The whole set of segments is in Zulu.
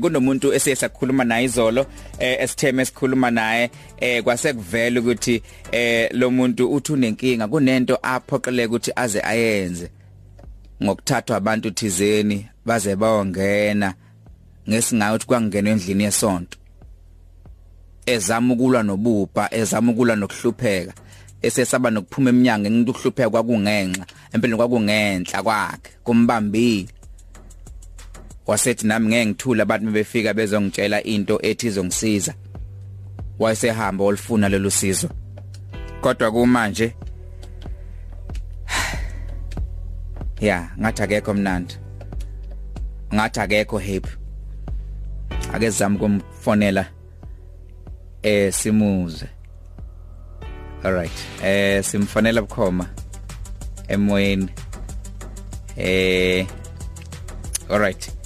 kunomuntu esiyakhuluma naye izolo eh esitheme esikhuluma naye eh kwase kuvela ukuthi eh lo muntu uthi unenkinga kunento aphoqeleka ukuthi aze ayenze. Ngokuthathwa abantu thizeni baze bayongena ngesingayo ukuthi kwangena endlini yesonto. Ezama ukulwa nobupha ezama ukulwa nokuhlupheka. Esesaba nokuphuma eminyango ngithi ukuhlupheka kwakungenxa empeleni kwakungenhla kwakhe kumbambile. Wasethi nami ngeke ngithula abantu bebefika bezongitshela into ethi izongisiza wayesehamba olufuna lelo sizo. Kodwa kumanje ya ngathi akekho mnandi. Ngathi akekho happy. Ake zama kumfonela eh simuze. Alright eh simfonela bukhoma emoyeni. Eh alright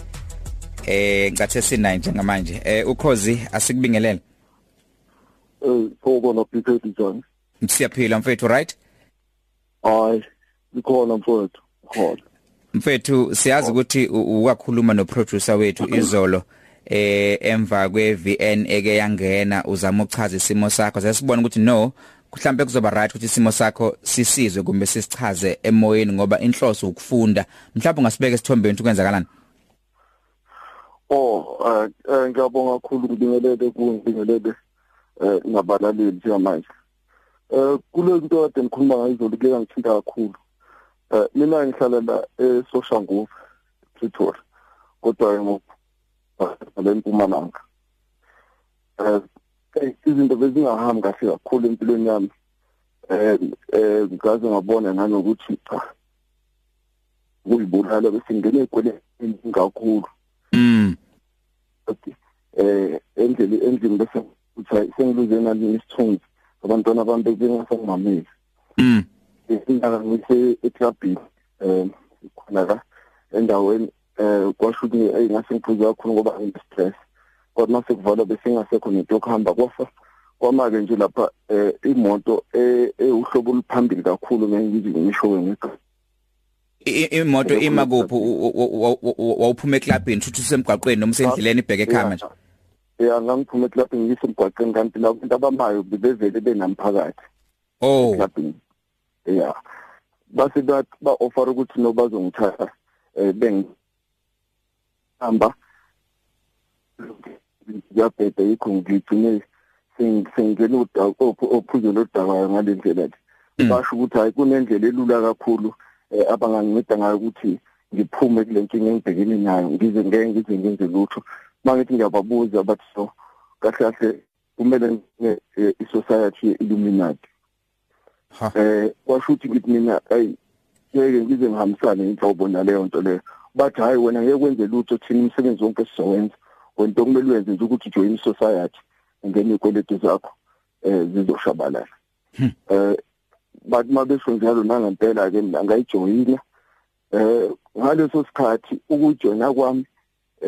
eh ngathi sina njengamanje. Eh ukhozi asikubingelele. Eh sawubona Peter John siyaphila mfethu right? Hayi ikhona mfowethu khona mfethu siyazi ukuthi uwakhuluma no producer wethu izolo eh emva kwe VN eke yangena uzama ukuchaza isimo sakho. Sesibona ukuthi no mhlambe kuzoba right ukuthi isimo sakho sisizwe kumbe sisichaze emoyeni ngoba inhloso ukufunda. Mhlawumbe ungasibeka esithombeni ukwenzakalani Oh eh ngiyabonga kakhulu ngibingelele kungibingelele eh nabalaleli njengamanje. Eh kule nto kade ngikhuluma ngayo izolo ke ngithinta kakhulu. Eh mina ngihlala la eSoshanguve Pretoria. Kodwa ngoku lempumalanga. Eh izinto bezingahambi kahle kakhulu empilweni yami. Eh eh ngaze ngabona nanokuthi cha kuyibulala bese ngene ekweletini kakhulu. Mm. Eh endlini endlini bese uthi sengiluze nalini isithunzi abantwana bami bengasangimameli. Mm. Indaba ngise eklabhini eh khona la endaweni eh kwasho ukuthi engase ngiphuze kakhulu ngoba ngine stress. Kodwa mase kuvala bese ngasekho nento yokuhamba kwafa kwamake nje lapha eh imoto ehlobo oluphambili kakhulu ngiyizi ngisho ngeke imoto ima kuphi? wawuphuma eklabhini futhi usemgwaqweni noma usendleleni ibheke ekhaya manje? Ya ngangiphuma eklabhini ngisemgwaqweni kanti la abantu abamayo bebevele benamphakathi oh. eklabhini. Ya base ba offer ukuthi no bazongithatha eh beng hamba yabheda yikho ngigcine sengingena udaba ophuzo lodaba ngalendlela basho ukuthi hayi kunendlela elula kakhulu. Abanganginceda ngayo ukuthi ngiphume kule nkinga engibhekene nayo ngize ngeke ngize ngenze lutho. Mangithi ngiyababuza bathi so kahle kahle kumele i-society ye-illuminati. Eh kwasho ukuthi ngithi mina ayi ngeke ngize ngihambisane inhlobo naleyo nto leyo. Bathi hayi wena ngeke kwenze lutho thina umsebenzi wonke sizowenza. Wena kumele wenze nje ukuthi join i-society ngene ikweletu zakho eh zizoshabalala. Eh bathi mabesho njalo nangempela ke angayijoyina eh ngaleso sikhathi ukujoyina kwami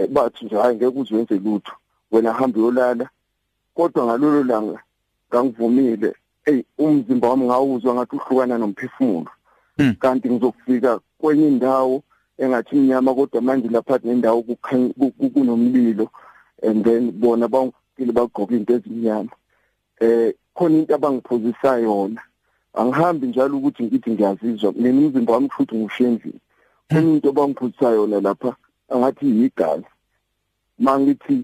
bathi nje hayi ngeke uzwenze lutho wena hamba uyolala. Kodwa ngalolo langa ngangivumile hey umzimba wami ngawuzwa ngathi uhlukana nomphefumulo. Kanti ngizofika kwenye indawo engathi imnyama kodwa manje lapha nendawo kunomlilo and then bona bangile bagqoka into ezimnyama. Eh khona into abangiphozisa yona. Angihambi njalo ukuthi ngithi ngiyazizwa mina umzimba wami futhi ngushendlini khona into abangiphuzisa yona lapha angathi yigazi mangithi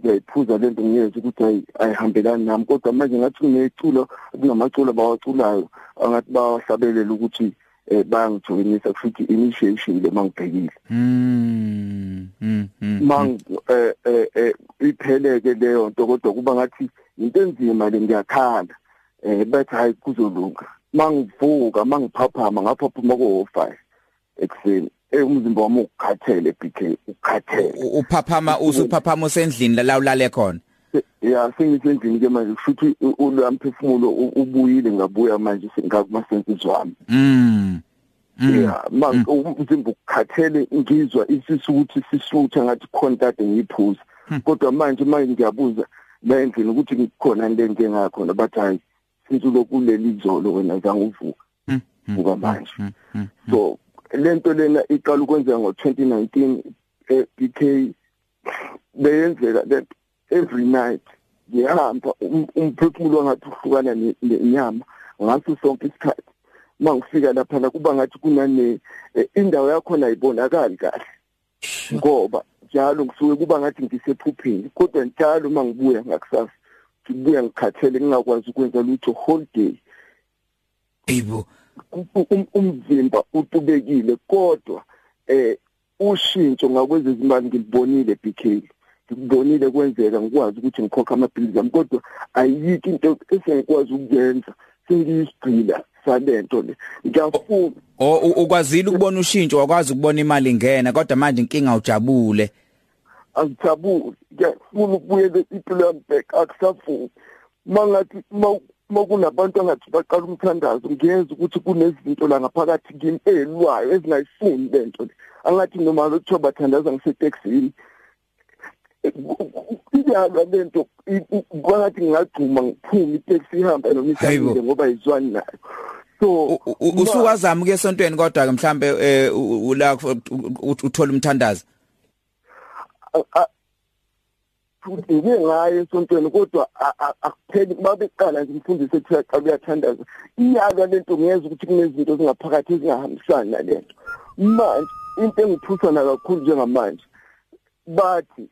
ngiyayiphuza lento ngiyeza ukuthi ayihambelani nami kodwa manje ngathi kuneculo kunamaculo bawaculayo angathi bawahlabelela ukuthi eh bayangijoyinisa futhi initiation le mangibhekile mm mang eh eh ipheleke leyo nto kodwa kuba ngathi into enzima le ngiyakhala. Eh bathi hayi kuzolunga. Mangivuka mangiphaphama ngaphaphuma ko 5 ekseni eh umzimba wami ukukhathele BK ukukhathele. Uphaphama usuphaphama usendlini la ulale khona? Ya sengisendlini ke manje futhi ulamphefumulo ubuyile ngabuya manje ngakumasenses wami. Mm ya manje umzimba ukukhathele ngizwa isisu ukuthi sisutha ngathi kade ngiyiphuza. Kodwa manje manje ngiyabuza la endlini ukuthi ngikhona into engengakhona bathi hayi since ulokuleli izolo wena zange uvuka buka manje. so lento lena iqala ukwenzeka ngo2019 ePK beyenzeka lento every night ngiyahamba um- umphefumulo wangathi uhlukana ne- nenyama ngaso sonke isikhathi. Mangifika lapha la kuba ngathi kunane eh, indawo yakho ayibonakali kahle. Ngoba njalo ngisuke kuba ngathi ngisephupheni kodwa njalo mangibuya ngakusasa ngibuya ngikhathele ngingakwazi ukwenza lutho whole day. Eyibo. U- um- umzimba utubekile kodwa eh ushintsho ngakwezezimali ngilibonile BK ngikubonile kwenzeka ngikwazi ukuthi ngikhokha amaphilisi ami kodwa ayikho into esengikwazi ukuyenza sengiyisigcila salento le. Ngiyafuna o u- ukwazile ukubona ushintsho wakwazi ukubona imali ingena kodwa manje inkinga ujabule. Angijabuli ngiyafuna ukubuyela impilo yami back. Akusafuni mangathi makunabantu angathi baqala umthandazo ngiyenza ukuthi kunezinto la ngaphakathi kimi elwayo ezingayifuni lento le. Angathi noma lokuthiwa bathandaza ngiseteksini iyalwa lento kwangathi ngingagcuma ngiphume iteksi ihamba noma Hayibo. ishamile ngoba izwani nayo. So U- u- u- usuwazama ke esontweni kodwa ke mhlambe eh, u- u- la uthola umthandazo? Futhi ngike ngayo esontweni kodwa a- a- akupheli babeqala nje umfundisi ethi uyaqala uyathandaza iyalwa lento ngiyeza ukuthi kunezinto ezingaphakathi ezingahambisani nalento. Manje into engithusana kakhulu njengamanje bathi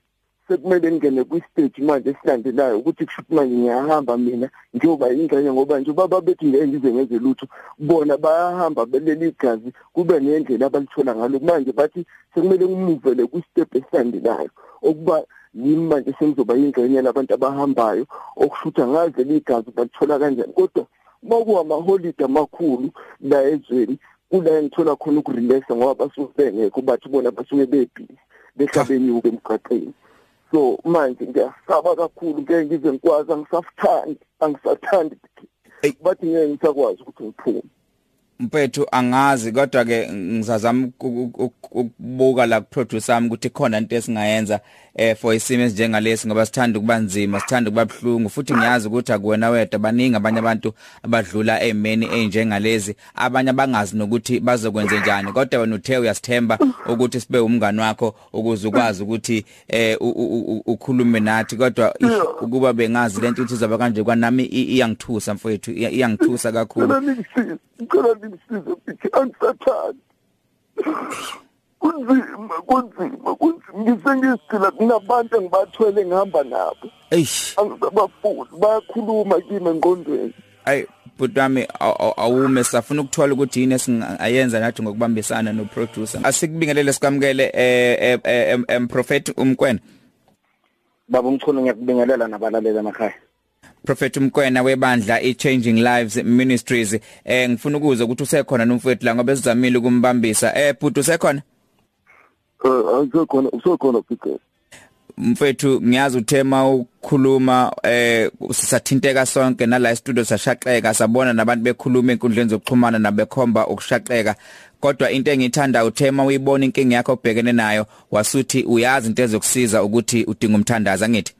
sekumele ngene kwi-stage manje esilandelayo ukuthi kushuthi manje ngiyahamba mina njengoba ingxenye ngoba nje baba bethi ngeke ngize ngenze lutho. Bona bayahamba beleli igazi kube nendlela abalithola ngalo. Manje bathi sekumele ngimuvele kwi-step esilandelayo okuba yimi manje sengizoba yingxenye labantu abahambayo okushutha ngaze ligazi balithola kanjani. Kodwa makuwa amaholide amakhulu la ezweni kula engithola khona ukurelaxa ngoba basuke bengekho bathi bona basuke bebhizi behlabenyuke emgaqeni so manje ngiyasaba kakhulu ngeke ngize ngikwazi angisafuthandi angisathandi Ey. bathi ngeke ngisakwazi ukuthi ngiphume mfethu angazi kodwa ke ngizazama uku- uku- ukubuka la kuproducer sami ukuthi khona into esingayenza eh for isimo esinjengalesi ngoba sithanda ukuba nzima sithanda ukuba buhlungu futhi ngiyazi ukuthi akuwena wedwa baningi abanye abantu abadlula ezimeni ezinjengalezi abanye abangazi nokuthi bazokwenza njani kodwa wena uthe uyasithemba ukuthi sibe umngani wakho ukuze ukwazi ukuthi eh u- u- u- ukhulume nathi kodwa ish, ukuba bengazi lento ukuthi izaba kanje kwanami i- iyangithusa mfethu iya- iyangithusa kakhulu. Ngicela ningisize ngicela ningisize bithi angisathandi kunzima kunzima kunzima ngisengisigcila kunabantu engibathwele ngihamba nabo. Eish. Angisabafuni bayakhuluma kimi engqondweni. Ay butwami awume. Safuna ukuthola ukuthi yini esingayenza nathi ngokubambisana no producer asikubingelele sikamkele eh em em prophet umkwena. Baba umchunu ngiyakubingelela nabalaleli emakhaya. Prophet umkwena webandla i changing lives ministries. Eh ngifuna ukuza ukuthi usekhona nomfowethu la ngoba sizamile ukumbambisa. Eh bhuti usekhona? Eh angisekhona usekhona bigel mfethu ngiyazi uthema ukukhuluma eh sisathinteka sonke nala studio sashaqeka sabona nabantu bekhuluma enkundleni zokuxhumana nabekhomba ukushaqeka. Kodwa into engithanda uthema uyibona inkingi yakho obhekene nayo wasuthi uyazi into ezokusiza ukuthi udinga umthandaza ngithi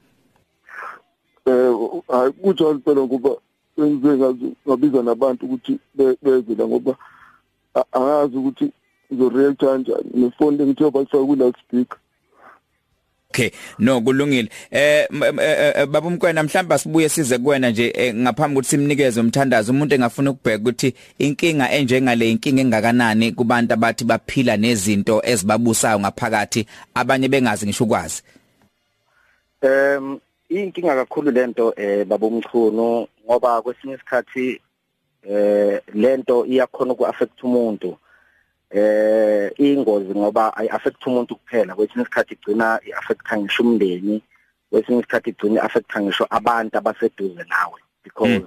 eh hayi kunjalo phela ngoba sengize ngazi ngabiza nabantu ukuthi be- beze la ngoba angazi ukuthi ngizoreact kanjani. Nefoni engithiwa basifaka ku loudspeaker Okay no kulungile. Eh eh, eh, baba umkwena mhlamba sibuye size kuwena nje eh, ngaphambi ukuthi simnikeze umthandazo umuntu engafuna ukubheka ukuthi inkinga enjengale inkinga engakanani kubantu abathi baphila nezinto ezibabusayo ngaphakathi abanye bengazi ngisho ukwazi? Em inkinga kakhulu lento eh baba umchunu ngoba kwesinye isikhathi eh lento iyakhona uku-affect umuntu. Eh ingozi ngoba ayi-affect umuntu kuphela. Kwesinye isikhathi igcina i-affecta ngisho umndeni kwesinye isikhathi igcina i-affecta ngisho abantu abaseduze nawe. Because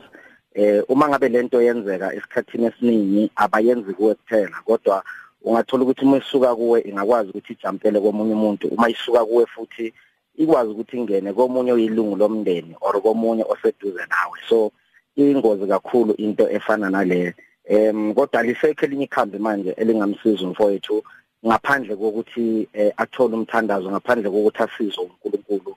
eh uma ngabe lento yenzeka esikhathini esiningi abayenzi kuwe kuphela. Kodwa ungathola ukuthi uma isuka kuwe ingakwazi ukuthi ijampele komunye umuntu. Uma isuka kuwe futhi ikwazi ukuthi ingene komunye oyilungu lomndeni or komunye oseduze nawe. So ingozi kakhulu into efana nale em kodwa lisekho elinye ikhambi manje elingamsiza umfowethu ngaphandle kokuthi eh, athole umthandazo ngaphandle kokuthi asizwe uNkulunkulu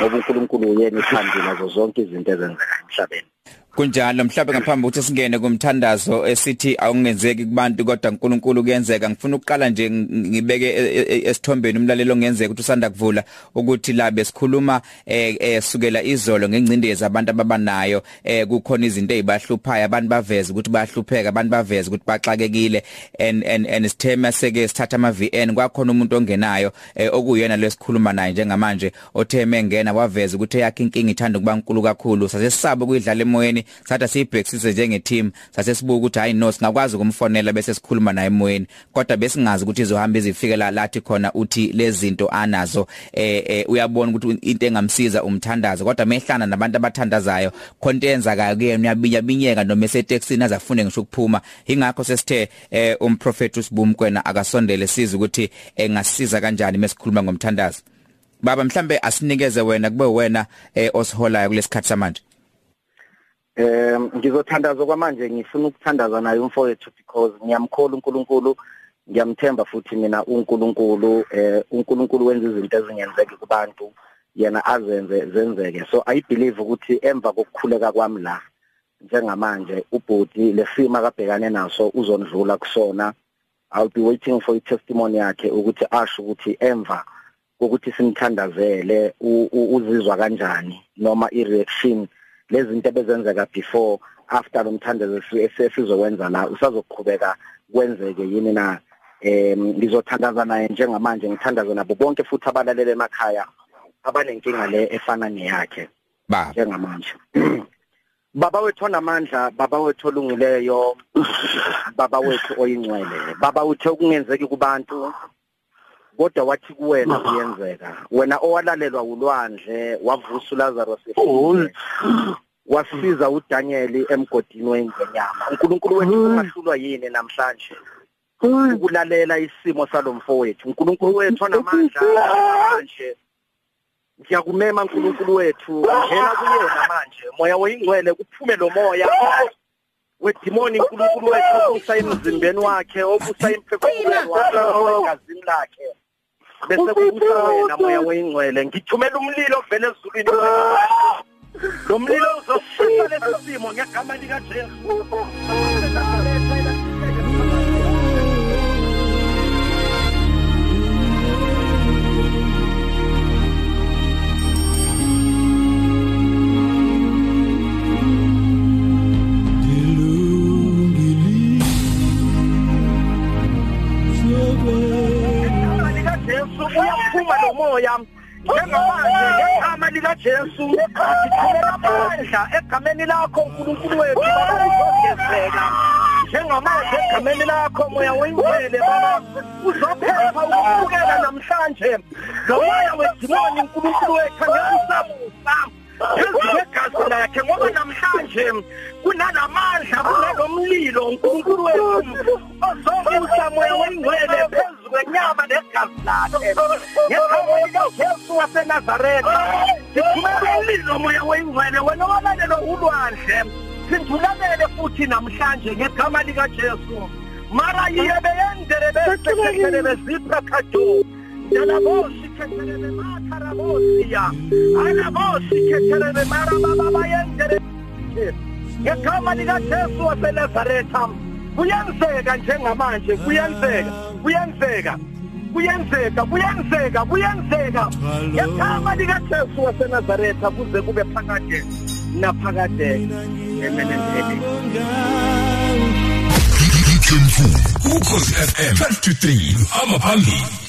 ngoba uNkulunkulu uyena ikhambi lazo zonke izinto ezenzeka emhlabeni. Kunjalo mhlawumbe ngaphambi ukuthi singene kumthandazo esithi awungenzeki kubantu kodwa uNkulunkulu kuyenzeka ngifuna ukuqala nje ngibeke e, e, esithombeni umlalelo ngenzeka ukuthi usanda kuvula ukuthi la besikhuluma eh sukela izolo ngengcindezi abantu ababanayo eh kukhona izinto ezibahluphayo abantu baveza ukuthi bayahlupheka abantu baveza ukuthi baxakekile and and and sithema seke sithatha ama VN kwakhona umuntu ongenayo eh, okuyena lesikhuluma naye njengamanje otheme ngena waveza ukuthi yakhe inkinga ithanda kuba nkulu kakhulu. Sase sisaba ukuyidlala emoyeni satha siyibhekisise njenge team sase sibuka ukuthi hayi no singakwazi ukumfonela bese sikhuluma naye emoyeni. Kodwa besingazi ukuthi izohamba izifikela lathi khona uthi lezi zinto anazo. Eh, eh uyabona ukuthi into engamsiza umthandazo. Kodwa mehlana nabantu abathandazayo khonto yenzakayo kuyena uyabinya binyeka noma eseTexini azafune ngisho ukuphuma. Ingakho sesithe eh, umprofeti usibumkwena akasondele siza ukuthi engasiza kanjani mesikhuluma ngomthandazo. Baba mhlambe asinikeze wena kube wena eh, osiholayo kulesikhathi samanje. Eh ngizothandaza kwamanje ngifuna ukuthandaza naye umfowethu because ngiyamkhola uNkulunkulu ngiyamthemba futhi mina uNkulunkulu eh uNkulunkulu wenza izinto ezingenzeki kubantu yena azenze zenzeke. So i believe ukuthi emva kokukhuleka kwami la njengamanje ubhoti lesima akabhekane naso uzondlula kusona. I'll be waiting for i-testimony yakhe ukuthi asho ukuthi emva kokuthi simthandazele uzizwa kanjani noma i-reaction lezi zinto ebezenzeka before after lo mthandazo esizokwenza la usazoqhubeka kwenzeke yini na? Em ngizothandaza naye njengamanje ngithandaza nabo bonke futhi abalalele emakhaya abanenkinga le efana neyakhe ba. njengamanje. Baba wethu onamandla baba wethu olungileyo baba wethu oyingcwele baba uthe ukungenzeki kubantu kodwa wathi kuwena kuyenzeka. Wena owalalelwa ulwandle wavusa uLazarus efile wasiza uDaniel emgodini wenyama uNkulunkulu wethu ungahlulwa yini namhlanje? Ukulalela isimo salomfo wethu uNkulunkulu wethu onamandla manje ngiyakumema uNkulunkulu wethu. Ngena kuyena manje. Moya oyingcwele kuphume lo moya. Wedimoni uNkulunkulu wethu obusa emzimbeni wakhe obusa emphefumulweni wakhe ogazini lakhe. Bese kubusa wena moya oyingcwele ngithumela umlilo ovela ezulwini. Lo mlilo uzosisa lesi simo ngegama lika Jesu uyaphuma lo moya njengamanje ngegama lika Jesu ngithumela amandla egameni lakho uNkulunkulu wethu baba uzogezeka njengamanje egameni lakho moya wengcwele baba uzophepha ukubukela namhlanje. Lo moya wedimoni uNkulunkulu wethu ngiyasabusa ngegazi lakhe ngoba namhlanje kunalamandla kunalomlilo uNkulunkulu wethu ozobusa moya wengcwele phezu kwenyama negazi lakhe. Ngegama likaJesu waseNazaretha sithumela umlilo moya wengcwele wena owalalelo ulwandle. Sindulelele futhi namhlanje ngegama likaJesu. Mara yiye beyendele besekele bezipha khado Dalabosi keterebe makarabosia. Anabosi keterebe marababa bayendere. Ngegama lika Jesu waseNazaretha kuyenzeka njengamanje kuyenzeka kuyenzeka kuyenzeka kuyenzeka kuyenzeka ngegama lika Jesu waseNazaretha kuze kube phakade naphakade amen Ukhozi FM 23 amaphambili